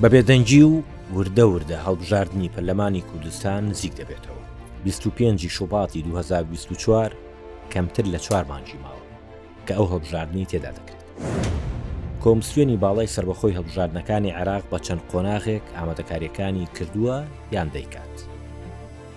بە بێدەنگی و وردە وردە هەڵبژاردنی پەرلەمانی کوردستان نزیک دەبێتەوە 25 شوباتی 2024 کەمتر لە چوار مانجی ماوە کە ئەو هەڵبژاردنی تێدا دەکرێت کۆمسیۆنی باڵای سربەخۆی هەڵبژاردنەکانی عێراق بە چەند قۆناغێک ئامادەکاریەکانی کردووە یان دەیکات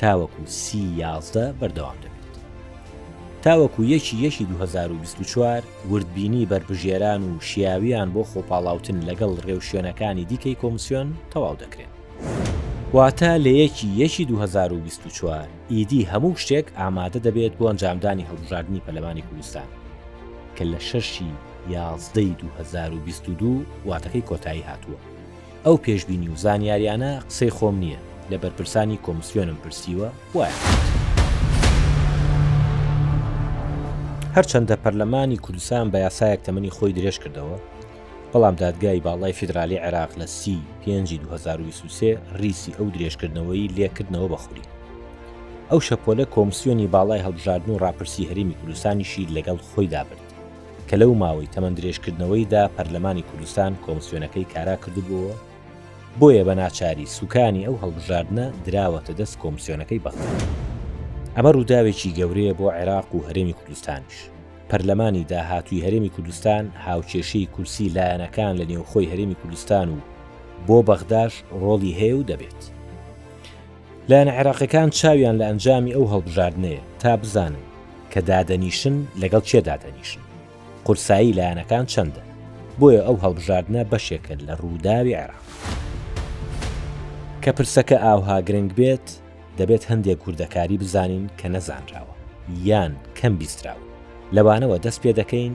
تاوەکو سی یازدە بەردەوام دەبێت تاوەکو یەکی یەکی دوو هەزار و بیست و چوار وردبینی بەربژێران و شیاویان بۆ خۆپاڵاوتن لەگەڵ رێوشوێنەکانی دیکەی کۆمسیۆن تەواو دەکرێن. واتە لە یەکی یەکی دوو هەزار و بیست و چوار ئیدی هەموو شتێک ئامادە دەبێت بۆ ئەنجامدانی هەڵبژاردنی پەرلەمانی کوردستان کە لە شەش ی یازدە ی دوو هەزار و بیست و دوو واتەکەی کۆتایی هاتووە. ئەو پێشبینی و زانیاریانە قسەی خۆم نییە، لە بەرپرسانی کۆمسیۆنم پرسیوە وایان وت. هەرچەندە پەرلەمانی کوردستان بە یاسایەک تەمەنی خۆی درێژ کردەوە، بەڵام دادگای باڵای فیدرالی عێراق لە سی ی پێنجی دوو هەزار و بیست و سێ ریسی ئەو درێژکردنەوەی لێ کردنەوە بە خوری ئەو شەپۆلە کۆمسیۆنی باڵای هەڵبژاردن و راپرسی هەرێمی کوردستانیشی لەگەڵ خۆیدا برد. کە لەو ماوەی تەمەن درێژکردنەوەیدا پەرلەمانی کوردستان کۆمسیۆنەکەی کارا کردبووەوە، بۆیە بە ناچاری سوکانی ئەو هەڵبژاردنە دراوەتە دەست کۆمسیۆنەکەی بەغدا. ئەمە رووداوێکی گەورەیە بۆ عێراق و هەرێمی کوردستانیش. پەرلەمانی داهاتووی هەرێمی کوردستان هاوکێشەی کورسی لایەنەکان لە نێوخۆی هەرێمی کوردستان و بۆ بەغداش رۆڵی هەیە و دەبێت. لایەنە عێراقیەکان چاویان لە ئەنجامی ئەو هەڵبژاردنەیە تا بزانن کە دادەنیشن لەگەڵ کێ دادەنیشن، قورسایی لایەنەکان چەندە، بۆیە ئەو هەڵبژاردنە بەشێکە لە رووداوی عێراق. کە پرسەکە ئاوها گرنگ بێت، دەبێت هەندێک وردەکاری بزانین کە نەزانراوە یان کەم بیستراون، لەوانەوە دەست پێدەکەین،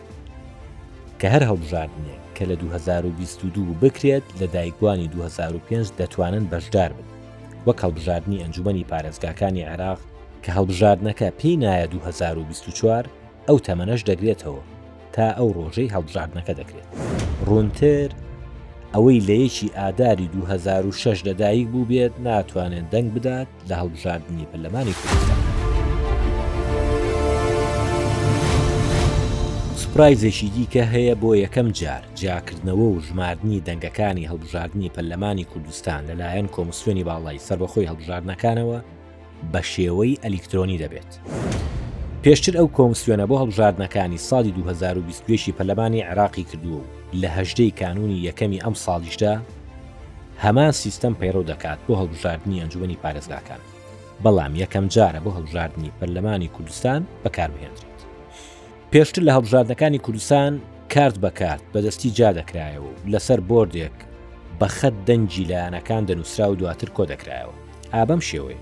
کە هەر هەڵبژاردنێک کە لە دوو هەزار و بیست و دوو بکرێت لە دایکبووانی دوو هەزار و پێنج دەتوانن بەشدار بن، وەک هەڵبژاردنی ئەنجوومەنی پارێزگاکانی عێراق کە هەڵبژاردنەکە پێی نایە دوو هەزار و بیست و چوار، ئەو تەمەنەش دەگرێتەوە تا ئەو ڕۆژەی هەڵبژاردنەکە دەکرێت. ڕوونتر، ئەوەی لە یەکی ئاداری دوو هەزار و شەش لەدایک بووبێت ناتوانێت دەنگ بدات، لە هەڵبژاردنی پەرلەمانی کوردستان. سوپرایزێکی دیکە هەیە بۆ یەکەم جار جیاکردنەوە و ژماردنی دەنگەکانی هەڵبژاردنی پەرلەمانی کوردستان لەلایەن کۆمسیۆنی باڵای سربەخۆی هەڵبژاردنەکانەوە بە شێوەی ئەلیکترۆنی دەبێت. پێشتر ئەو کۆمسیۆنە بۆ هەڵبژاردنەکانی ساڵی 2021 پەرلەمانی عێراقی کردووە و لە هەژدەی کانوونی یەکەمی ئەمساڵیشدا، هەمان سیستەم پەیڕەو دەکات بۆ هەڵبژاردنی ئەنجومەنی پارێزگاکان، بەڵام یەکەم جارە بۆ هەڵبژاردنی پەرلەمانی کوردستان بەکاربهێنرێت. پێشتر لە هەڵبژاردنەکانی کوردستان کارت بە کارت بەدەستی جیا دەکرایەوە و لەسەر بۆردێک بە خەت دەنگی لایەنەکان دەنووسرا و دواتر کۆدەکرایەوە. ئا بەم شێوەیە.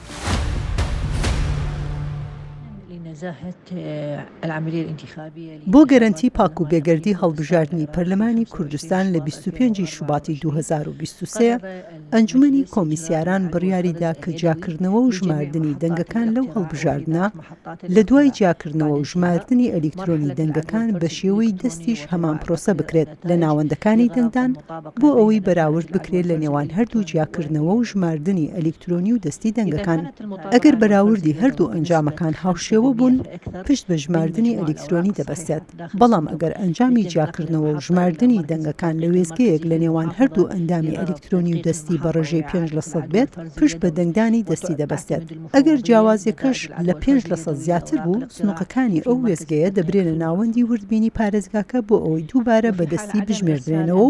بۆ گەرەنتی پاک و بێگەردی هەڵبژاردنی پەرلەمانی کوردستان لە بیست و پێنج ی شوباتی دوو هەزار و بیست و سێ، ئەنجومەنی کۆمیسیاران بڕیاریدا کە جیاکردنەوە و ژماردنی دەنگەکان لەو هەڵبژاردنە، لە دوای جیاکردنەوە و ژماردنی ئەلیکترۆنی دەنگەکان بە شێوەی دەستیش هەمان پرۆسە بکرێت لە ناوەندەکانی دەنگدان بۆ ئەوەی بەراورد بکرێت لە نێوان هەردوو جیاکردنەوە و ژماردنی ئەلیکترۆنی و دەستی دەنگەکان ئەگەر بەراوردی هەردوو ئەنجامەکان هاوشێوە بوون پشت بە ژماردنی ئەلیکترۆنی دەبەستێت. بەڵام ئەگەر ئەنجامی جیاکردنەوە و ژماردنی دەنگەکان لە وێستگەیەک لە نێوان هەردوو ئەندامی ئەلیکترۆنی و دەستی بە ڕێژەی پێنج لە سەد بێت، پشت بە دەنگدانی دەستی دەبەستێت. ئەگەر جیاوازییەکەش لە پێنج لە سەد زیاتر بوو، سنووقەکانی ئەو وێستگەیە دەبرێنە ناوەندی وردبینی پارێزگاکە بۆ ئەوەی دووبارە بە دەستی بژمێردرێنەوە و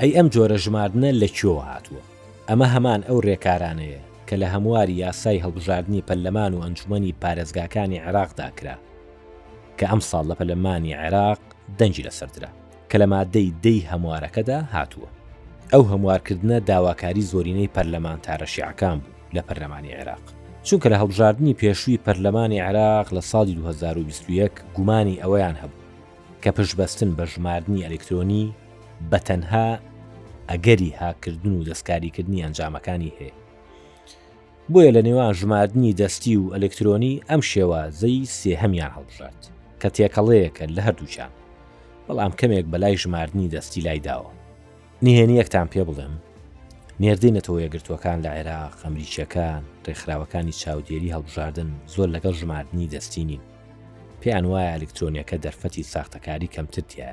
ئەی ئەم جۆرە ژماردنە لە کوێوە هاتووە؟ ئەمە هەمان ئەو رێکارانەیە کە لە هەمواری یاسای هەڵبژاردنی پەرلەمان و ئەنجومەنی پارێزگاکانی عێراقدا کرا کە ئەمساڵ لە پەرلەمانی عێراق دەنگی لەسەر درا کە لە مادەی دە ی هەموارەکەدا هاتووە. ئەو هەموارکردنە داواکاری زۆرینەی پەرلەمانتارە شیعەکان بوو لە پەرلەمانی عێراق، چونکە لە هەڵبژاردنی پێشووی پەرلەمانی عێراق لە ساڵی دوو هەزار و بیست و یەک گومانی ئەوەیان هەبوو کە پشتبەستن بە ژماردنی ئەلیکترۆنی، بە تەنها ئەگەری هاکردن و دەستکاریکردنی ئەنجامەکانی هەیە بۆیە لە نێوان ژماردنی دەستی و ئەلکترۆنی ئەم شێوازەی سێهەمیان هەڵبژات کە تێکەڵەیەکە لە هەردووچان بەڵام کەمێک بەلای ژماردنی دەستی لای داوە نهێنی یەکتان پێ بڵێم نێردەی نەتەوە یەگرتوەکان لە عێراق ئەمریکیەکان ڕێکخراوەکانی چاودێری هەڵبژاردن زۆر لەگەڵ ژماردنی دەستی نین پێیان وایە ئەلکترۆنیەکە دەرفەتی ساختەکاری کەمتر تایە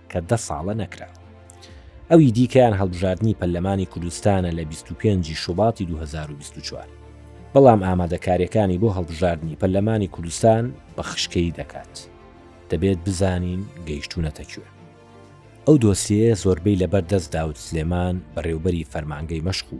کە دە ساڵە نەکراوە. ئەوی دیکەیان هەڵبژاردنی پەرلەمانی کوردستانە لە بیست و پێنج ی شوباتی دوو هەزار و بیست و چوار. بەڵام ئامادەکارییەکانی بۆ هەڵبژاردنی پەرلەمانی کوردستان بە خشکەیی دەکات. دەبێت بزانین گەیشتوونەتە کوێ. ئەو دۆسیەیە زۆربەی لەبەر دەست داود سلێمان، بەڕێوبەری فەرمانگەی مەشق و.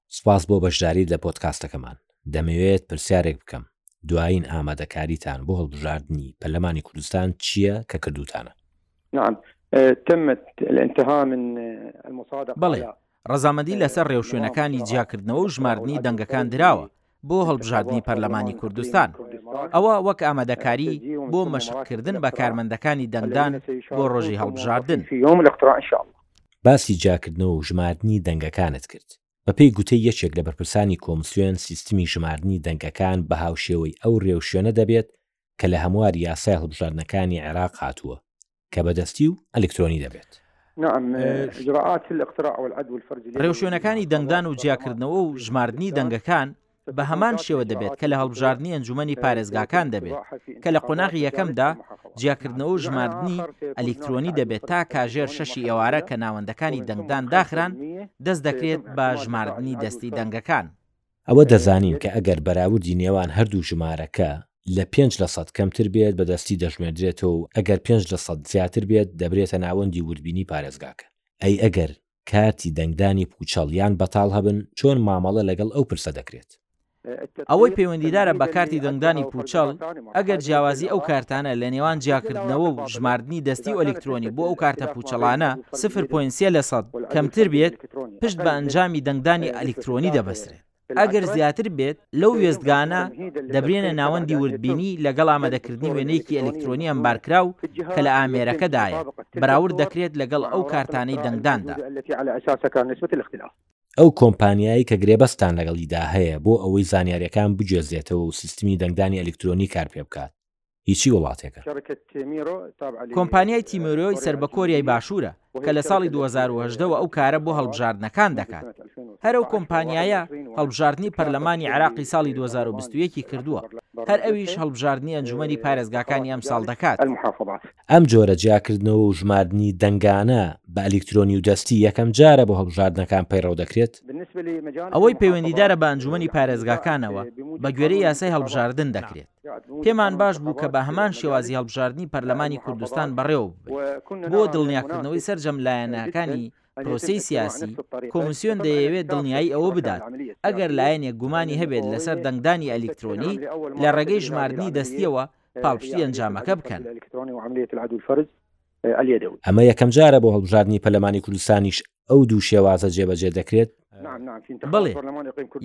سپاس بۆ بەشداریت لە پۆدکاستەکەمان. دەمەوێت پرسیارێک بکەم، دوایین ئامادەکاریتان بۆ هەڵبژاردنی پەرلەمانی کوردستان چییە کە کردووتانە؟ نعم تمت الانتهاء من المصادقة بەڵێ، ڕەزامەندی لەسەر ڕێوشوێنەکانی جیاکردنەوە و ژماردنی دەنگەکان دراوە، بۆ هەڵبژاردنی پەرلەمانی کوردستان، ئەوە وەک ئامادەکاری بۆ مەشقکردن بە کارمەندەکانی دەنگدان بۆ ڕۆژی هەڵبژاردن. باسی جیاکردنەوە و ژماردنی دەنگەکانت کرد، بەپێی گوتەی یەکێک لە بەرپرسانی کۆمسیۆن سیستمی ژماردنی دەنگەکان بە هاوشێوەی ئەو رێوشوێنە دەبێت کە لە هەموار یاسای هەڵبژاردنەکانی عێراق هاتووە، کە بەدەستی و ئەلکترۆنی دەبێت. رێوشوێنەکانی دەنگدان و جیاکردنەوە و ژماردنی دەنگەکان بە هەمان شێوە دەبێت کە لە هەڵبژاردنی ئەنجومەنی پارێزگاکان دەبێت کە لە قۆناغی یەکەمدا جیاکردنەوە و ژماردنی ئەلیکترۆنی دەبێت تا کاژێر شەشی ئێوارە کە ناوەندەکانی دەنگدان داخران دەست دەکرێت بە ژماردنی دەستی دەنگەکان. ئەوە دەزانین کە ئەگەر بەراوردی نێوان هەردوو ژمارەکە لە پێنج لە سەد کەمتر بێت بە دەستی دەژمێردرێتەوە و ئەگەر پێنج لە سەد زیاتر بێت دەبرێتە ناوەندی وردبینی پارێزگاکە. ئەی ئەگەر کارتی دەنگدانی پووچەڵ یان بەتاڵ هەبن چۆن مامەڵە لەگەڵ ئەو پرسە دەکرێت؟ ئەوەی پەیوەندیدارە بە کارتی دەنگدانی پووچەڵ، ئەگەر جیاوازی ئەو کارتانە لە نێوان جیاکردنەوە و ژماردنی دەستی و ئەلیکترۆنی بۆ ئەو کارتە پووچەڵانە سفر پۆینت سێ لە سەد کەمتر بێت، پشت بە ئەنجامی دەنگدانی ئەلیکترۆنی دەبەسترێت. ئەگەر زیاتر بێت لەو وێستگانە دەبرێنە ناوەندی وردبینی لەگەڵ ئامادەکردنی وێنەیەکی ئەلیکترۆنی ئەمبارکراو کە لە ئامێرەکەدایە بەراورد دەکرێت لەگەڵ ئەو کارتانەی دەنگداندا. ئەو کۆمپانیایەی کە گرێبەستتان لەگەڵیدا هەیە بۆ ئەوەی زانیارییەکان بگوێزێتەوە و سیستمی دەنگدانی ئەلیکترۆنی کارپێبکات، هیچی وڵاتێکە. کۆمپانیای تیمۆرۆ ی سەر بە کۆریای باشوورە کە لە ساڵی دوو هەزار و هەژدە وە ئەو کارە بۆ هەڵبژاردنەکان دەکات. هەر ئەو کۆمپانیایە هەڵبژاردنی پەرلەمانی عێراقی ساڵی دوو هەزار و بیست و یەک ی کردووە، هەر ئەویش هەڵبژاردنی ئەنجومەنی پارێزگاکانی ئەمساڵ دەکات. ئەم جۆرە جیاکردنەوە و ژماردنی دەنگانە بە ئەلیکترۆنی و دەستی یەکەم جارە بۆ هەڵبژاردنەکان پەیڕەو دەکرێت. ئەوەی پەیوەندیدارە بە ئەنجومەنی پارێزگاکانەوە بە گوێرەی یاسای هەڵبژاردن دەکرێت. پێمان باش بوو کە بە هەمان شێوازی هەڵبژاردنی پەرلەمانی کوردستان بەڕێوە ببەین. بۆ دڵنیاکردنەوەی سەرجەم لایەنەکانی پرۆسەی سیاسی، کۆمسیۆن دەیەوێت دڵنیایی ئەوە بدات، ئەگەر لایەنێک گومانی هەبێت لەسەر دەنگدانی ئەلیکترۆنی، لە ڕێگەی ژماردنی دەستییەوە پاڵپشتی ئەنجامەکە بکەن. ئەمە یەکەمجارە بۆ هەڵبژاردنی پەرلەمانی کوردستانیش ئەو دوو شێوازە جێبەجێ دەکرێت؟ بەڵێ،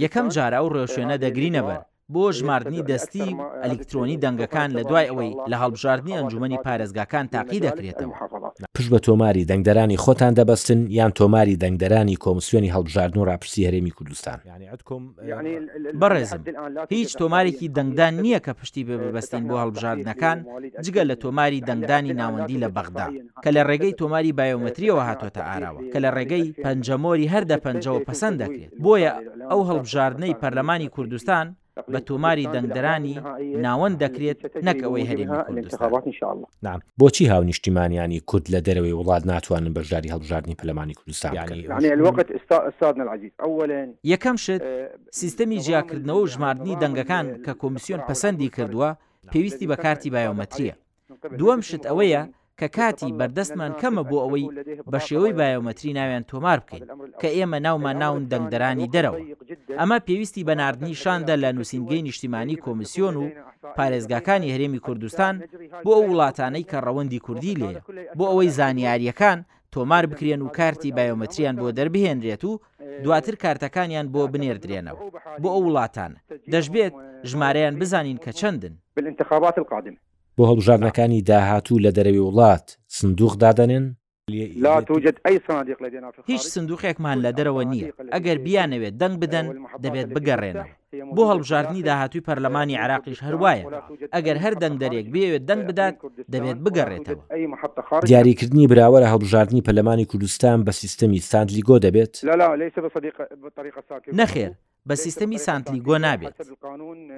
یەکەمجارە ئەو ڕێوشوێنە دەگرینە بەر، بۆ ژماردنی دەستی ئەلیکترۆنی دەنگەکان لە دوای ئەوەی لە هەڵبژاردنی ئەنجومەنی پارێزگاکان تاقی دەکرێتەوە. پشت بە تۆماری دەنگدەرانی خۆتان دەبەستن یان تۆماری دەنگدەرانی کۆمسیۆنی هەڵبژاردن و راپرسی هەرێمی کوردستان؟ بەڕێزم هیچ تۆمارێکی دەنگدان نییە کە پشتی پێ ببەستین بۆ هەڵبژاردنەکان جگە لە تۆماری دەنگدانی ناوەندی لە بەغدا کە لە رێگەی تۆماری بایۆمەترییەوە هاتووەتە ئاراوە کە لە رێگەی پەنجەمۆری هەر دە پەنجەوە پەسەند دەکرێت. بۆیە ئەو هەڵبژاردنەی پەرلەمانی کوردستان بە تۆماری دەنگدەرانی ناوەند دەکرێت نەک ئەوەی هەرێمی کوردستان بۆچی هاونیشتیمانیانی کورد لە دەرەوەی وڵات ناتوانن بەشداری هەڵبژاردنی پەرلەمانی کوردستان بکەن؟ یەکەم شت، سیستەمی جیاکردنەوە و ژماردنی دەنگەکان کە کۆمیسیۆن پەسەندی کردووە، پێویستی بە کارتی بایۆمەترییە، دووەم شت ئەوەیە کە کاتی بەردەستمان کەمە بۆ ئەوەی بە شێوەی بایۆمەتری ناویان تۆمار بکەین کە ئێمە ناومان ناون دەنگدەرانی دەرەوە ئەمە پێویستی بە نردنی شاندە لە نووسینگەی نیشتیمانی کۆمیسیۆن و پارێزگاکانی هەرێمی کوردستان بۆ ئەو وڵاتانەی کە ڕەوەندی کوردی لێ بۆ ئەوەی زانیاریەکان تۆمار بکرێن و کارتی بایۆمەتریان بۆ دەربهێنرێت و دواتر کارتەکانیان بۆ بنێردرێنەوە بۆ ئەو وڵاتان دەشبێت ژمارەیان بزانین کە چەندن بالانتخابات القادمە بۆ هەڵبژاردنەکانی داهاتوو لە دەرەوی وڵات سندووق دادەنێن؟ لا توجد ای صنادیق لدینا فی الخارج هیچ سندووقێکمان لە دەرەوە نییە، ئەگەر بیانەوێت دەنگ بدەن دەبێت بگەڕێنەوە. بۆ هەڵبژاردنی داهاتووی پەرلەمانی عێراقیش هەر وایە، ئەگەر هەر دەنگدەرێک بیەوێت دەنگ بدات دەبێت بگەڕێتەوە. دیاریکردنی براوەرە هەڵبژاردنی پەرلەمانی کوردستان بە سیستەمی ساندلیگۆ دەبێت؟ نەخێر، بە سیستەمی سانتلیگۆ نابێت،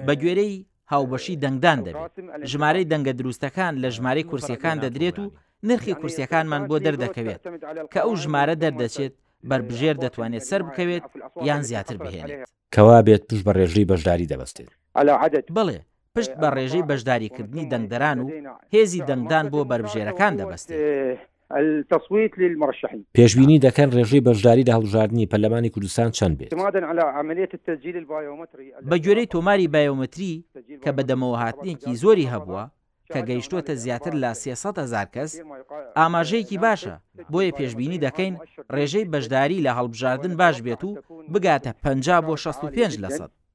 بەگوێرەی هاوبەشی دەنگدان دەبێت، ژمارەی دەنگە دروستەکان لە ژمارەی کورسییەکان دەدرێت و نرخی کورسییەکانمان بۆ دەردەکەوێت، کە ئەو ژمارە دەردەچێت بەربژێر دەتوانێت سەربکەوێت یان زیاتر بهێنێت. کەوابێت پشت بە ڕێژەی بەشداری دەبەستێت. بەڵێ، پشت بە ڕێژەی بەشداریکردنی دەنگدەران و هێزی دەنگدان بۆ بەربژێرەکان دەبەستێت. پێشبینی دەکەن ڕێژەی بەشداری لە هەڵبژاردنی پەرلەمانی کوردستان چەند بێت؟ بەگوێرەی تۆماری بایۆمەتری کە بەدەمەوەهاتنێکی زۆری هەبووە، کە گەیشتووەتە زیاتر لە سێ سەد هەزار کەس، ئاماژەیەکی باشە، بۆیە پێشبینی دەکەین ڕێژەی بەشداری لە هەڵبژاردن باش بێت و بگاتە پەنجا بۆ شەست و پێنج لەسەد.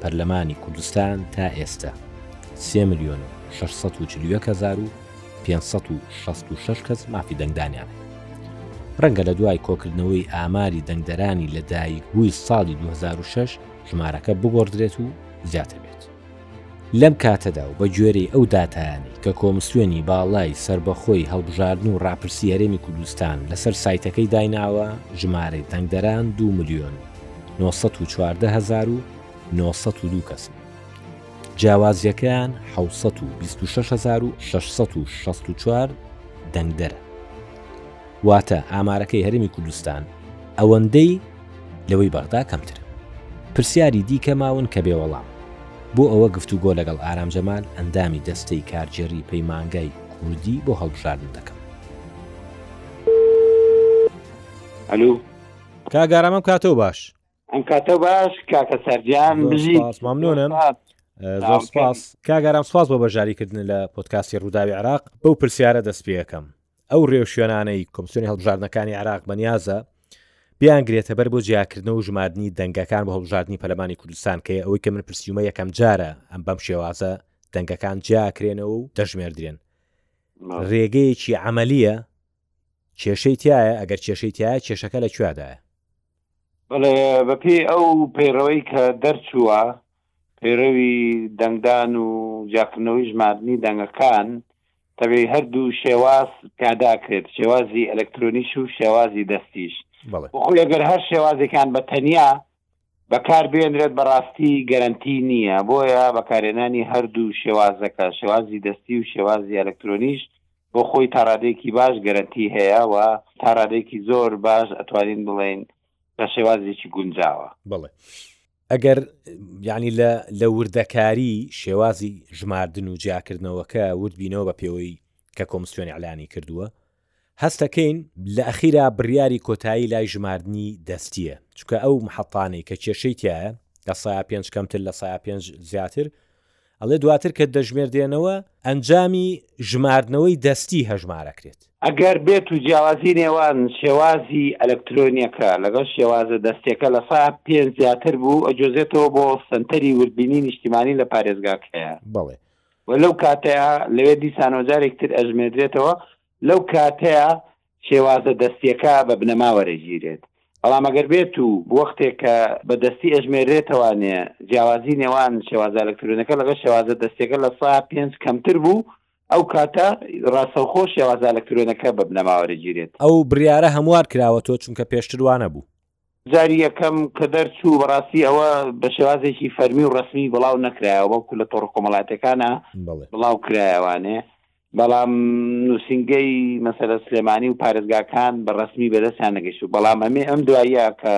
پەرلەمانی کوردستان تا ئێستە سێ ملیۆن و شەش سەد و چل و یەک هەزار و پێنج سەد و شەست و شەش کەس مافی دەنگدانیان هەیە. ڕەنگە لە دوای کۆکردنەوەی ئاماری دەنگدەرانی لەدایکبووی ساڵی 2006 ژمارەکە بگۆڕدرێت و زیاتر بێت. لەم کاتەدا و بە گوێرەی ئەو داتایانەی کە کۆمسیۆنی باڵای سربەخۆی هەڵبژاردن و ڕاپرسی هەرێمی کوردستان لەسەر سایتەکەی دایناوە، ژمارەی دەنگدەران دوو ملیۆن نۆ سەد و چواردە هەزار و نۆ سەد و دوو کەسن. جیاوازییەکەیان حەوت سەد و بیست و شەش هەزار و شەش سەد و شەست و چوار دەنگدەرە. واتە ئامارەکەی هەرێمی کوردستان ئەوەندەی لەوەی بەغدا کەمترە. پرسیاری دیکە ماون کە بێوەڵام. بۆ ئەوە گفتوگۆ لەگەڵ ئارام جەمال ئەندامی دەستەی کارگێڕی پەیمانگای کوردی بۆ هەڵبژاردن دەکەم. ئەلو. کاک ئارام ئەم کاتە و باش ئەم کاتە و باش کاکە سەرجان زۆر بژی سپاس ممنونم سپاس. زۆر سپاس کاگەرام سپاس بۆ بەشداریکردن لە پۆتکاسی ڕووداوی عراق بەو پرسیارە دەست پێەکەم ئەو ڕێوشوێنانەی کۆمسیۆنی هەڵبژاردنەکانی عراق بەنیازە بیانگرێتە بەر بۆ جیاکردن و ژماردننی دەنگەکان بە هەڵبژاردننی پەلمانی کوردستان کە ئەوەی کە من پرسیومە یەکەم جارە ئەم بەم شێوازە دەنگەکان جیاکرێنەوە و دەژمێردرێن ڕێگەیەکی عملیە کێشەی تیایە؟ ئەگەر کێشەی تیایە کێشەکە لە کوێدایە؟ بەڵێ بە پێی ئەو پەیڕەوەی کە دەرچووە پەیڕەوی دەنگدان و جیاکردنەوەی ژماردنی دەنگەکان دەبێ هەردوو شێواز پیاداکرێت شێوازی ئەلکترۆنیش و شێوازی دەستیش بەڵێ بۆ خۆی ئەگەر هەر شێوازێکان بە تەنیا بەکار بێنرێت بەڕاستی گەرەنتی نییە، بۆیە بەکارهێنانی هەردوو شێوازەکە، شێوازی دەستی و شێوازی ئەلکترۆنیش بۆ خۆی تاڕادەیەکی باش گەرەنتی هەیە و تاڕادەیەکی زۆر باش ئەتوانین بڵێین بە شێوازێکی گونجاوە. بەڵێ ئەگەر یانی لە وردەکاری شێوازی ژماردن و جیاکردنەوەکە ورد بینەوە بە پێوەی کە کۆمسیۆنی ئەلانی کردووە، هەستەکەین لە ئەخیرا بڕیاری کۆتایی لای ژماردنی دەستییە، چونکە ئەو محەتانەی کە کێشەی تیایە لە سەیا پێنج کەمتر لە سەیا پێنج زیاتر ئەڵێ دواتر کە دەژمێردرێنەوە ئەنجامی ژماردنەوەی دەستی هەژمارەکرێت. ئەگەر بێت و جیاوازی نێوان شێوازی ئەلەکترۆنیەکە لەگەڵ شێوازە دەستیەکە لە سەیا پێنج زیاتر بوو ئەجۆزێتەوە بۆ سەنتەری وردبینی نیشتیمانی لە پارێزگاکەیە. بەڵێ و لەو کاتەیا لەوێ دیسانەوە جارێکی تر ئەژمێردرێتەوە، لەو کاتەیا شێوازە دەستییەکە بە بنەما وەرەگیرێت. بەڵام ئەگەر بێت و وەختێک کە بە دەستی ئەژمێردرێتەوە نێ جیاوازی نێوان شێوازە ئەلەکترۆنیەکە لەگەڵ شێوازە دەستییەکە لە سا پێنج کەمتر بوو، ئەو کاتە ڕاستەوخۆ شێوازە ئەلەکترۆنیەکە بە بنەما وەرەگیرێت. ئەو بڕیارە هەموار کراوەتەوە چونکە پێشتر وا نەبوو. جاری یەکەم کە دەرچوو بەڕاستی ئەوە بە شێوازێکی فەرمی و ڕەسمی بڵاو نەکرایەوە بەڵکو لە تۆڕە کۆمەڵاتەکانە بڵاو کرایەوانێ بەڵام نووسنگەی مەسەرە سلێمانی و پارێزگاکان بە ڕەسمی بەدەستیان نەگەشت و بەڵام ئەمێ ئەم دواییە کە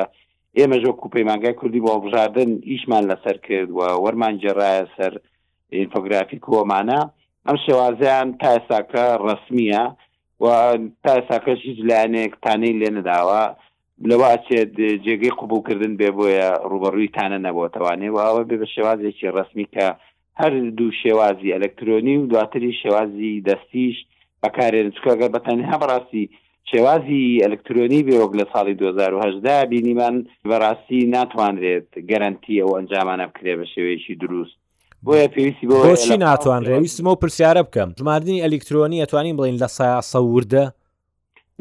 ئێمە ژۆک و پەیمانگای کوردی بۆ هەڵبژاردن ئیشمان لەسەر کرد و وەرمان جێڕایە سەر ئینفۆگرافی کۆمانە ئەم شێوازیان تا ئێستاکە ڕەسمیە و تا ئێستاکەش هیچ لایەنێک تانەی لێ نەداوە لەوە ئەچێت جێگەی قبوڵکردن بێ بۆیە ڕوبەڕووی تانە نەبۆتەوە نێ وە ئەوە بێ بە شێوازێکی ڕەسمی کە هەر دوو شێوازی ئەلەکترۆنی و دواتری شێوازی دەستیش بەکارێن چکە گەر بەتەنها بەڕاستی شێوازی ئەلکترۆنی بێ وەک لە ساڵی 2010 بینیمان بەڕاستی ناتوانرێت گەرەنتی ئەو ئەنجامانە بکرێ بە شێوەیەکی دروست بۆیە پێویستی بۆ چی ناتوانرێویستمە و پرسیارە بکەم ژماردنی ئەلکترۆنی ئەتوانین بڵین لە سایاسە وردە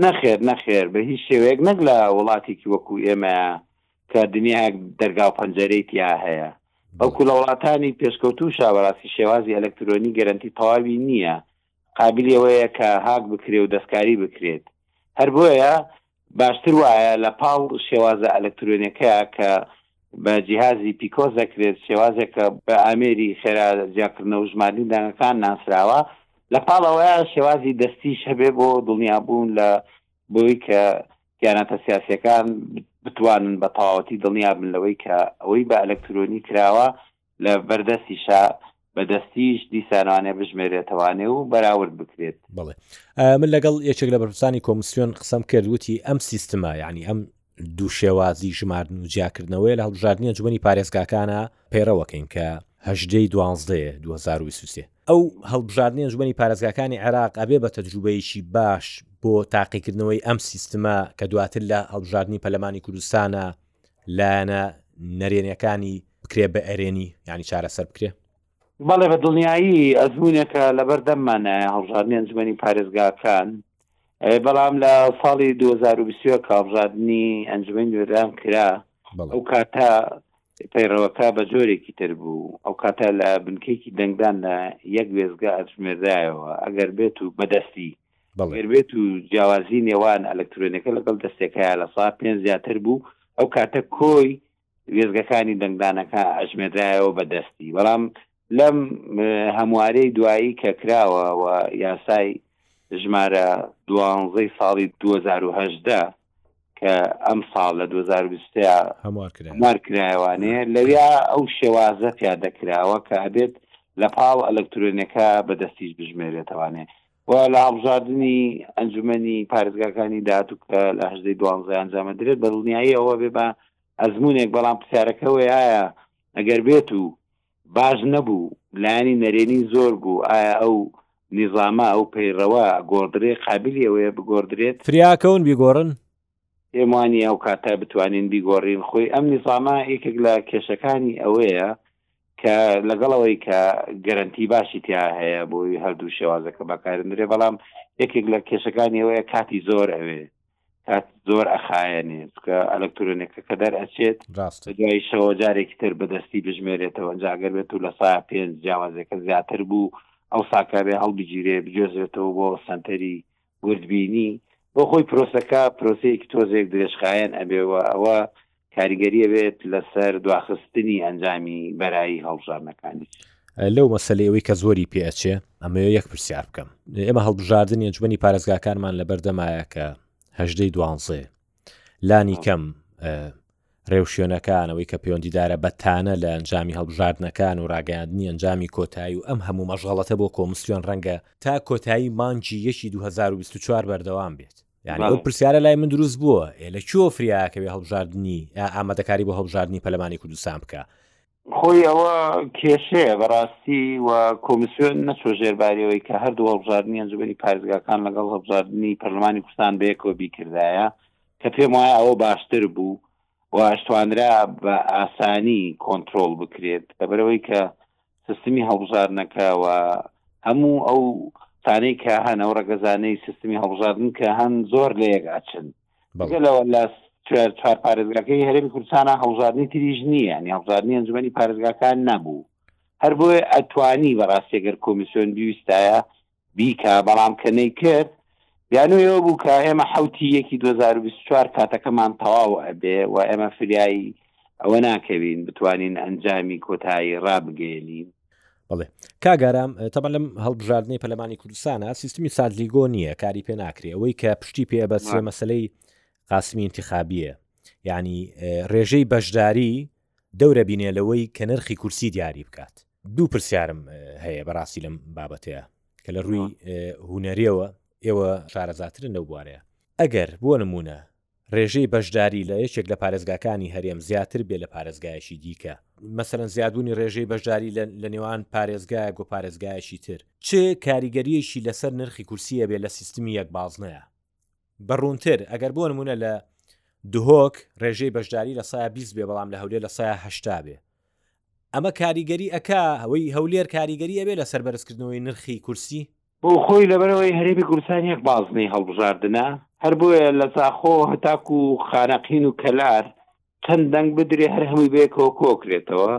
نەخێر نەخێر بە هیچ شێوەیەک نەک لە وڵاتێکی وەکو ئێمەیە کە دنیاک دەرگا و پەنجەرەی تیا هەیە بەڵکو لە وڵاتانی پێشکەوتوو شاوەڕاستی شێوازی ئەلکترۆنی گەرنتی تەواوی نییە قابلی ئەوەیە کە هاک بکرێ و دەستکاری بکرێت هەر بۆیە باشتر وایە لە پاڵ شێوازە ئەلکترۆنیەکە کە بە جیهازی پیکۆس دەکرێت، شێوازێک کە بە ئامێری خێرا جیاکردنەوە و ژماردنی دەنگەکان ناسراوە، لە پاڵ ئەوەیە شێوازی دەستیش هەبێت بۆ دڵنیابوون لە بەوەی کە دیاناتە سیاسییەکان بتوانن بە تەواوەتی دڵنیابن لەوەی کە ئەوەی بە ئەلەکترۆنی کراوە لە بەر دەستی شا بە دەستیش دیسانوانێ بژمێرێتەوانێ و بەراورد بکرێت بڵێ من لەگەڵ یەکێک لە بەرپرسانی کۆمسیۆن قسەم کرد وتی ئەم سیستمە یعنی ئەم دوو شێوازی ژماردن و جیاکردنەوەی لە هەڵبژاردنە جوبنی پارێزگاکانە پەیڕەوەکەین کە هەژدەی دوازدە 2023 ئەو هەڵبژاردنی ئەنجومی پارێزگاکانی عێراق ئەبێ بە تەجروبەیەکی باش بۆ تاقیکردنەوەی ئەم سیستمە کە دواتر لە هەڵبژاردننی پەلمانی کوردستانە لایەنە نەرێنیەکانی بکرێ بە ئەرێنی یانی چارەسەر بکرێ؟ بەڵێ بە دڵنیایی ئەزموونێکە لەبەر دەممانایە هەڵبژاردنی ئەنجومەنی پارێزگاکان بەڵام لە ساڵی 2021 هەڵبژاردننی ئەنجومەی نوێران کرا ئەو کاتە پەیڕەوەکە بە جۆرێکی تر بوو ئەو کاتە لە بنکێکی دەنگدان لە یەک وێزگە ئەجمێردایەوە ئەگەر بێت و بەدەستی بەڵێ. گەر بێت و جیاوازی نێوان ئەلەکترۆنەکە لەگەڵ دەستەکەیا لە سەعات پێنج زیاتر بوو، ئەو کاتە کۆی وێستگەکانی دەنگدانەکە ئەژمێردرایەوە بە دەستی، بەڵام لەم هەموارەی دوایی کە کراوە و یاسای ژمارە دوانزەی ساڵی دوو هەزار و هەژدە کە ئەم ساڵ لە 2020 هەموار کرایوانێ لەویا ئەو شێوازە پیا دەکراوە کە ئەبێت لە پاڵ ئەلکترۆنەکە بەدەستیش بژمێرێتوانێ و لە هەڵبژاردننی ئەنجومی پارێزگاکانی داهاتوو کە لە هەشدەی دوانزە ئەنجامە درێت بە دڵنیایی ئەوە بێ بە ئەزمونێک بەڵام پرسیارەکەەوەی ئایا ئەگەر بێت و باش نەبوو لایەنی نەرێنی زۆر بوو ئایا ئەو نیزامە ئەو پەیڕەوە گۆڕدرێ قابلی ئەوەیە بگۆڕدرێت؟ فریاکەون بیگۆڕن؟ پێم وانیە ئەو کاتە بتوانین بیگۆڕین خۆی ئەم نیزامە یەکێک لە کێشەکانی ئەوەیە کە لەگەڵ ئەوەی کە گەرەنتی باشی تیا هەیە بۆی هەردوو شێوازەکە بەکارندرێ بەڵام یەکێک لە کێشەکانی ئەوەیە کاتی زۆر ئەوێ کات زۆر ئەخایەنێ چکە ئەلکترۆنەکە کە دەر ئەچێت دوایشەوە جارێکی تر بەدەستی بژمێرێتەوە ئەنجاگەر بێت و لە سا پێنج جیاوازەکە زیاتر بوو ئەو ساکارێ هەڵبگیرێ بگوێزێتەوە بۆ سنتەری گردبینی بۆ خۆی پرۆسەکە پرۆسەیەکی تۆزێک درێژخایەن ئەبێەوە ئەوە کاریگەری بێت لەسەر دواخستنی ئەنجامی بەرایی هەڵبژاردنەکانیش. لەو مەسلەی ئەوەی کە زۆری پێچێ ئەمەوە یەک پرسیار بکەم ئێمە هەڵبژاردننی ئەنجومی پارێزگاکانمان لە بەردەمایە کە هەژدەی دوانزێ لانی کەم ڕێوشوێنەکانەوەی کە پەیوەندیدارە بەتانە لە ئەنجامی هەڵبژاردنەکان و ڕاگەاندنی ئەنجامی کۆتایی و ئەم هەموو مەشغڵەتە بۆ کۆمسیۆن ڕەنگە تا کۆتایی مانجی یەکی 2024 بەردەوام بێت یعنی ئەو پرسیارە لای من دروست بووە لە چۆ فریاکەوێ هەڵبژاردننی ئامادەکاری بۆ هەڵبژاردننی پەلمانی کوردستان بکە خۆی ئەوە کێشەیە بەڕاستی و کۆمیسیۆن نەچۆ ژێربارەوەی کە هەردوو هەڵبژاردننی ئەنجومی پارێزگاکان لەگەڵ هەڵبژاردننی پەرلمانی کوردستان بەیەکەوە بیکردایە کە پێم وایە ئەوە باشتر بوو و ئەشتوانرا بە ئاسانی کۆنترۆڵ بکرێت لەبەرەوەی کە سیستمی هەڵبژاردنەکە و هەموو ئەو تانەی کە هەن ئەو ڕەگەزانەی سیستمی هەڵبژاردن کە هەن زۆر لە یەک ئاچن گەلەوە لە چوار پارێزگاکەی هەرێمی کوردستانە هەڵبژاردنی تریش نییە نی هەڵبژاردننی ئەنجومی پارێزگاکان نەبوو هەر بۆیە ئەتوانی بەڕاستێگەر کۆمیسیۆن بیویستایە بیکا بەڵام کە نەیکرد بیانوی ئەوە بوو کە ئێمە حوتی یەکی 2024 کاتەکەمان تەواو ئەبێ و ئێمە فریایی ئەوە ناکەوین بتوانین ئەنجامی کۆتایی ڕابگەێنین بڵێ کاگارام تەمە لەم هەڵبژاردنەی پەلمانی کوردستانە سیستمی سادلیگۆ نییە کاری پێ ناکرێ ئەوەی کە پشتی پێ بە سێ مەسلەی قاسمی انتخابیە ینی ڕێژەی بەشداری دەورە بینێ لەوەی کە نرخی کورسی دیاری بکات دوو پرسیارم هەیە بەڕاستی لەم بابەتەیە کە لە ڕووی هوەرەوە ئێوە شارەزاترن لەو بوارەیە ئەگەر بۆ نمونە ڕێژەی بەشداری لە یەکێک لە پارێزگاکانی هەرێم زیاتر بێ لە پارێزگایشی دیکە مەسەرەن زیادبوونی ڕێژەی بەشداری لە نێوان پارێزگایە گۆ پارێزگایشی تر چ کاریگەریەکی لەسەر نرخی کورسیە بێ لە سیستمی یەک بازنەیە بە ڕوونتر ئەگەر بۆ نموونە لە دهۆک ڕێژەی بەشداری لە سایە 20 بێ بەڵام لە هەولێر لە سایە هشتا بێ ئەمە کاریگەری ئەکا هەوەی هەولێر کاریگەری ئەبێ لە سەربەرزکردنەوەی نرخی کورسی بۆ خۆی لەبەرەوەی هەرێمی کوردستان یەک بازنەی هەڵبژاردنە هەر بۆیە لە زاخۆ هەتاکو و خانەقین و کەلار چەند دەنگ بدرێ هەر هەمووی بەیەکەوە کۆکرێتەوە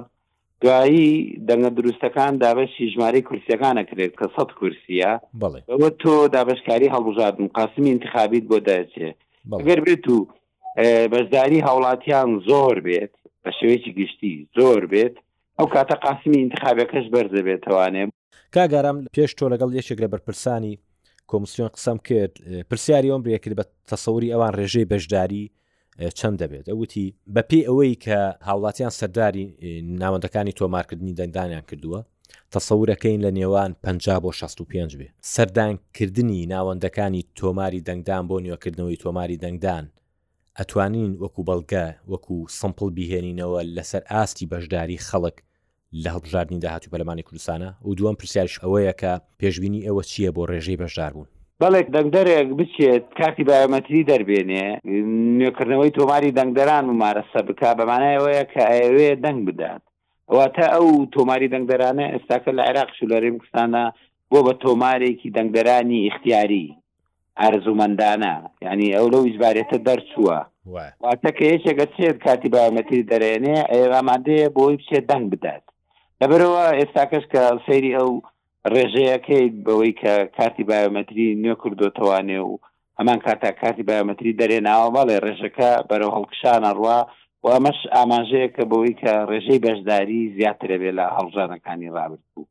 دوایی دەنگە دروستەکان دابەشی ژمارەی کورسیەکان ئەکرێت کە سەد کورسیە بەڵێ ئەوە تۆ دابەشکاری هەڵبژاردن قاسمی ئینتخابیت بۆ دەچێت بەڵێ ئەگەر بێت و اه، بەشداری هاوڵاتیان زۆر بێت بە شێوەیەکی گشتی زۆر بێت ئەو کاتە قاسمی ئینتخابەکەش بەرزە بێتوانێت کاک ئارام پێش تۆ لەگەڵ یەکێک لە بەرپرسانی کۆمسیۆن قسەم کرد پرسیاری ئەوم بێکرد بە تەسەوری ئەوان ڕێژەی بەشداری چەند دەبێت ئەوتی بەپی ئەوەی کە هاوڵاتیان سەرداری ناوەندەکانی تۆمارکردنی دەنگدانیان کردووە تەسەورەکەین لە نێوان 50 بۆ 65 بێ سەردانکردنی ناوەندەکانی تۆماری دەنگدان بۆ نیوەکردنەوەی تۆماری دەنگدان ئەتوانین وەکو بەڵگە وەکو سمپل بهێنینەوە لەسەر ئاستی بەشداری خەڵک لە هەڵبژاردننی داهاتوی پەلمانی کوردستانە و دووەم پرسیارش ئەوەیە کە پێشببینی ئێوە چییە بۆ ڕێژەی بەشداربوون بەڵێک دەنگدەرێک بچێت کاتی بایۆمەتری دەربێنێ نوێکردنەوەی تۆماری دەنگدەران و مارەسە بک بەمانایەوەیە کە ئەوێ دەنگ بدات واتە ئەو تۆماری دەنگدەرانە ئێستاکە لە عێراق شولەرێمکستانە بۆ بە تۆمارێکی دەنگدەرانی ئیختیاری ئارەزوومەندانە یانی ئەو لەو ئیجباریەتە دەرچووە واتە کە یەکێکە چێت کاتی بایۆمەتری دەرێنێ ئێرامادەیە بۆی بچێت دەنگ بدات لەبەرەوە ئێستاکەش کە سەیری ئەو ڕێژەیەکەی بەوەی کە کارتی بایۆمەتری نوێ کردوتەوانێ و هەمان کاتا کارتی بایۆمەتری دەرێناوە بەڵێ ڕێژەکە بەرەو هەڵکشانە ڕوا و ئەمەش ئاماژەیەکە بەوەی کە ڕێژەی بەشداری زیاترە بێ لە هەڵژانەکانی ڕابرد بوو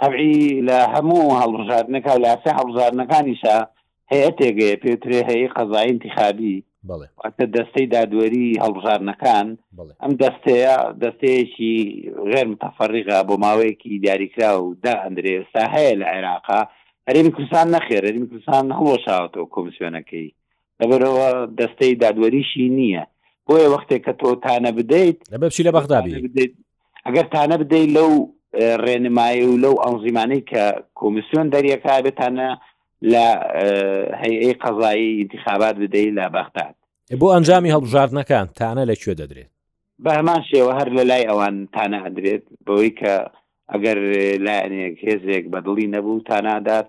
تەبعی لە هەموو هەڵبژاردنەکە و لە ئاسای هەڵبژاردنەکانیشا هەیئەتێک هەیە پێ وترێ هەیئەی قەزایی ئینتیخابی بەڵێ واتە دەستەی دادوەری هەڵبژاردنەکان بەڵێ ئەم دەستەیە دەستەیەکی غێر متەفەرریغە بۆ ماوەیەکی دیاریکراو و دا ئەندرێ ئێستا هەیە لە عێراقا هەرێمی کوردستان نەخێر هەرێمی کوردستان هەڵوەشاوەتەوە کۆمسیۆنەکەی لەبەرئەوە دەستەی دادوەریشی نییە بۆیە وەختێک کە تۆ تانە بدەیت بچی لە بەغدابی ئەگەر تانە بدەیت لەو ڕێنمایی و لەو ئەنزیمانەی کە کۆمیسیۆن دەریەکە بێتانە لە هەیئەی قەزایی انتخابات بدەیت لە بەغداد بۆ ئەنجامی هەڵبژاردنەکان تانە لەکوێ دەدرێت بە هەمان شێوە هەر لە لای ئەوان تانە ئەدرێت بەوەی کە ئەگەر لایەنێک هێزێک بەدڵی نەبوو تانادات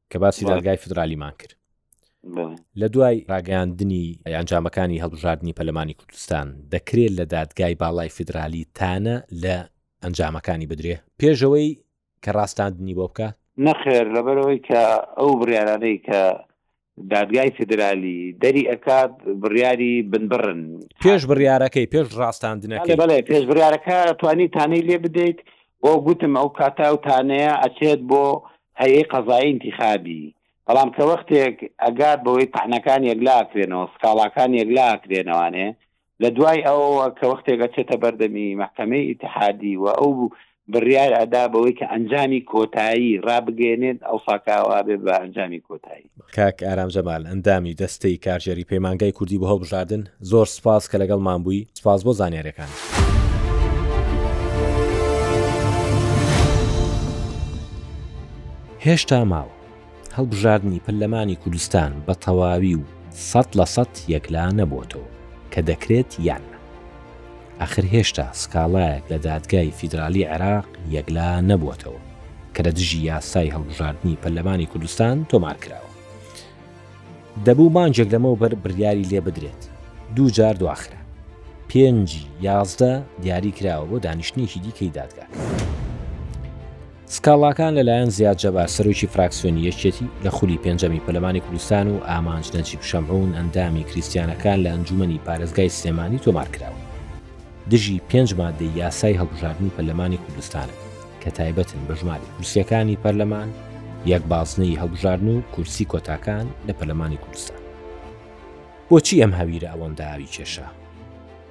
کە باسی دادگای فدرالیمان کرد لە دوای ڕاگەاندنی ئەنجامەکانی هەڵبژاردننی پەلمانی کوردستان دەکرێت لە دادگای باڵای فیدرالی تانە لە ئەنجامەکانی بدرێ پێشەوەی کە ڕاستاندنی بۆ بکە نەخێر لەبەرەوەی کە ئەو بڕیارانەی کە دادگای فدرالی دەری ئەکات بڕیاری بنبڕن پێش بڕیارەکەی پێش ڕاستاندنەکە بەڵێ پێش بڕارەکە توانی تانەی لێ بدەیت بۆ گوتم ئەو کاتا و تانەیە ئەچێت بۆ هەیئەی قەزایی ئینتیخابی، بەڵام کە وەختێک ئەگات بەوەی تەعنەکان یەکلا ئەکرێنەوە، سکاڵاکان یەکلا ئەکرێنەوانێ، لە دوای ئەوەوە کە وەختێک ئەچێتە بەردەمی مەحکەمەی ئیتحادی و ئەو بڕیار ئەدا بەوەی کە ئەنجامی کۆتایی ڕابگەیەنێت، ئەوسا کە ئەوابێ بە ئەنجامی کۆتایی. کاک ئارام جەمال، ئەندامی دەستەی کارگێڕی پەیمانگای کوردی بۆ هەڵبژاردن، زۆر سوپاس کە لەگەڵمان بووی، سوپاس بۆ زانیارییەکانت. هێشتا ماوە. هەڵبژاردنی پەرلەمانی کوردستان بە تەواوی و سەد لە سەد یەکلا نەبووەتەوە کە دەکرێت یان نا. ئاخر هێشتا سکاڵایەک لە دادگای فیدرالی عێراق یەکلا نەبووەتەوە کە لە دژی یاسای هەڵبژاردنی پەرلەمانی کوردستان تۆمار کراوە دەبوو مانجێک لەمەو بەر بڕیاری لێ بدرێت دوو جار دواخرا پێنجی یازدە دیاری کراوە بۆ دانیشتنیکی دیکەی دادگاکە سکاڵاکان لەلایەن زیاد جەبار سەرۆکی فراکسیۆنی یەکێتی لە خولی پێنجەمی پەلمانی کوردستان و ئامانج نەجیب شەمعون ئەندامی کریسیانەکان لە ئەنجومنی پارێزگای سلێمانی تۆمارکراون دژی پێنج مادەی یاسای هەڵبژاردننی پەلمانی کوردستانە کە تایبەتن بە ژماری کورسیەکانی پەرلەمان یەک بازنەی هەڵبژاردن و کورسی کۆتاکان لە پەلمانی کوردستان بۆچی ئەم هەویرە ئەوەندە ئاوی کێشە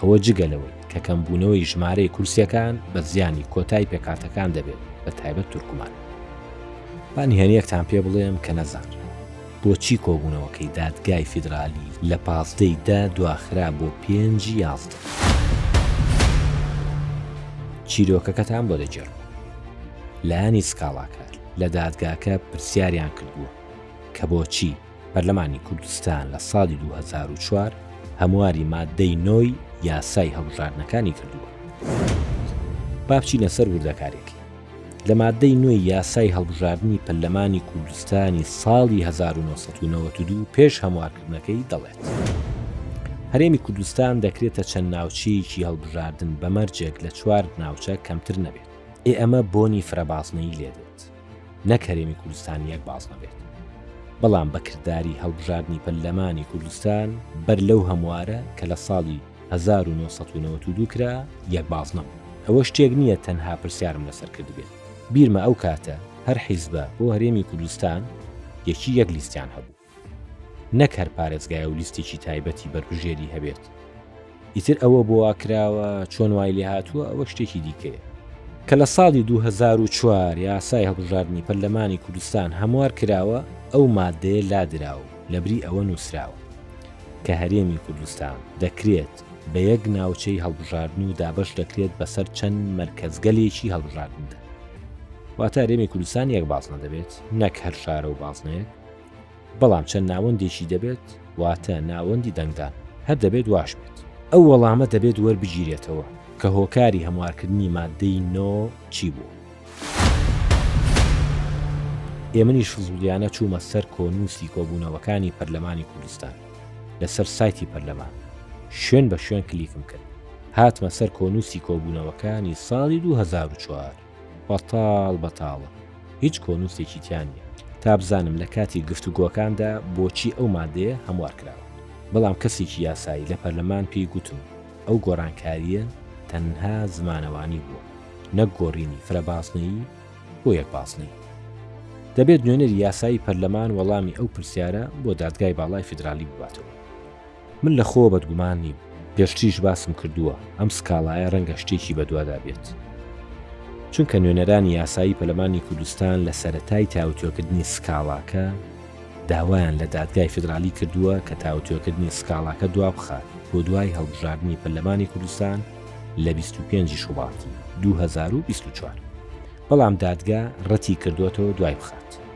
ئەوە جگە لەوەی کە کەمبوونەوەی ژمارەی کورسیەکان بە زیانی کۆتای پێکهاتەکان دەبێت بە تایبەت تورکمان. با نهێنیەکتان پێ بڵێم کە نەزانراوە بۆچی کۆبوونەوەکەی دادگای فیدرالی لە پازدە ی دە دواخرا بۆ پێنج ی یازدە. چیرۆکەکەتان بۆ دەگێڕم. لایەنی سکاڵاکار لە دادگاکە پرسیاریان کردووە کە بۆچی؟ پەرلەمانی کوردستان لە ساڵی 2004 هەمواری مادەی نۆی یاسای هەڵبژاردنەکانی کردووە. با بچینە سەر وردەکارێکی. لە مادەی نوێی یاسای هەڵبژاردننی پەرلەمانی کوردستانی ساڵی 1992 پێش هەموارکردنەکەی دەڵێت. هەرێمی کوردستان دەکرێتە چەند ناوچەیەکی هەڵبژاردن بە مەرجێک لە چوار ناوچە کەمتر نەبێت. ئێ ئەمە بۆنی فرەبازنەی لێدێت. نەک هەرێمی کوردستان یەک باز نەبێت بەڵام بەکردداری هەڵبژاردننی پەرلەمانی کوردستان بەر لەو هەموارە کە لە ساڵی 1992 کرا یەک باز نەبوو ئەوە شتێک نییە تەنها پرسیارم لەسەر کردبێت بیرمە ئەو کاتە هەر حیزبە بۆ هەرێمی کوردستان یەکی یەک لیستیان هەبوو نەک هەر پارێزگایە و لیستێکی تایبەتی بەربژێری هەبێت ئیتر ئەوە بۆ واکراوە چۆن وای لێ هاتووە ئەوە شتێکی دیکەیە کە لە ساڵی 2004 یاسای هەڵبژاردنی پەرلەمانی کوردستان هەموار کراوە ئەو مادەیە لادرا و لەبری ئەوە نووسراوە کە هەرێمی کوردستان دەکرێت بە یەک ناوچەی هەڵبژاردن و دابش دەکرێت بەسەر چەند مەرکەزگەلێکی هەڵبژاردندا واتە هەرێمی کوردستان یەک بازنە دەبێت نەک هەر شارە و بازنەیە بەڵام چەند ناوەندێکی دەبێت، واتە ناوەندی دەنگدان، هەر دەبێت واش بێت. ئەو وەڵامە دەبێت وەربگیرێتەوە کە هۆکاری هەموارکردنی ماددەی نۆ چی بوو. ئێ منیش فزوڵیانە چوومە سەر کۆنووسی کۆبوونەوەکانی پەرلەمانی کوردستان لەسەر سایتی پەرلەمان، شوێن بە شوێن کلیکم کرد، هاتمە سەر کۆنووسی کۆبوونەوەکانی ساڵی دوو هەزار و چوار. بەتاڵ بەتاڵە هیچ کۆنووسێکی تیا نییە. تابزانم لە کاتی گفتوگۆکاندا بۆچی ئەو مادەیە هەموارکراوە. بەڵام کەسێکی یاسایی لە پەرلەمان پێی گوتم ئەو گۆڕانکارییە تەنها زمانەوانی بووە نەک گۆڕینی فرە بازنەیی بۆ یەک بازنەیی. دەبێت نوێنەری یاسایی پەرلەمان وەڵامی ئەو پرسیارە بۆ دادگای باڵای فیدرالی بباتەوە. من لە خۆوە بەدگومان نیم، پێشتریش باسم کردووە، ئەم سکاڵایە رەنگە شتێکی بەدوادا بێت، چونکە نوێنەرانی یاسایی پەلەمانی کوردستان لە سەرەتای تاوتوێکردنی سکاڵاکە داوایان لە دادگای فیدرالی کردووە کە تاوتوێکردنی سکاڵاکە دوابخات بۆ دوای هەڵبژاردنی پەرلەمانی کوردستان لە بیست و پێنج شوباتی دوو هەزار و بیست و چوار، بەڵام دادگا رەتیکردووەتەوە دوای بخات.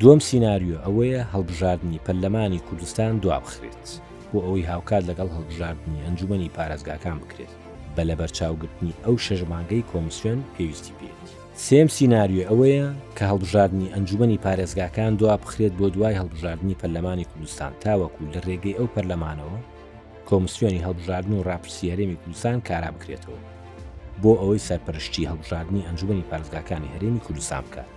دووەم سیناریۆ ئەوەیە هەڵبژاردنی پەرلەمانی کوردستان دوابخرێت بۆ ئەوەی هاوکات لەگەڵ هەڵبژاردنی ئەنجوومەنی پارێزگاکان بکرێت بە لەبەرچاوگرتنی ئەو شەش مانگەی کۆمسیۆن پێویستی پێیەتی. سێیەم سیناریۆ ئەوەیە کە هەڵبژاردنی ئەنجوومەنی پارێزگاکان دوابخرێت بۆ دوای هەڵبژاردنی پەرلەمانی کوردستان تاوەکو لە رێگەی ئەو پەرلەمانەوە کۆمسیۆنی هەڵبژاردن و راپرسی هەرێمی کوردستان کارا بکرێتەوە بۆ ئەوەی سەرپەرشتیی هەڵبژاردنی ئەنجوومەنی پارێزگاکانی هەرێمی کوردستان بکات.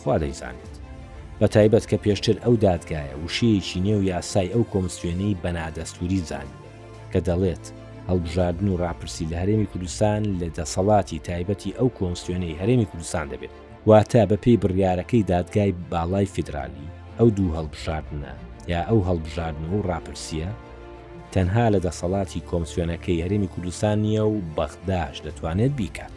خوا دەیزانێت. بە تایبەت کە پێشتر ئەو دادگایە وشەیەکی نێو یاسای ئەو کۆمسیۆنەی بە نادەستووری زانی کە دەڵێت، هەڵبژاردن و ڕاپرسی لە هەرێمی کوردستان لە دەسەڵاتی تایبەتی ئەو کۆمسیۆنەی هەرێمی کوردستان دەبێت. واتە بەپێی بڕیارەکەی دادگای باڵای فیدرالی، ئەو دوو هەڵبژاردنە یا ئەو هەڵبژاردن و ڕاپرسییە تەنها لە دەسەڵاتی کۆمسیۆنەکەی هەرێمی کوردستان نییە و بەغداش دەتوانێت بیکات.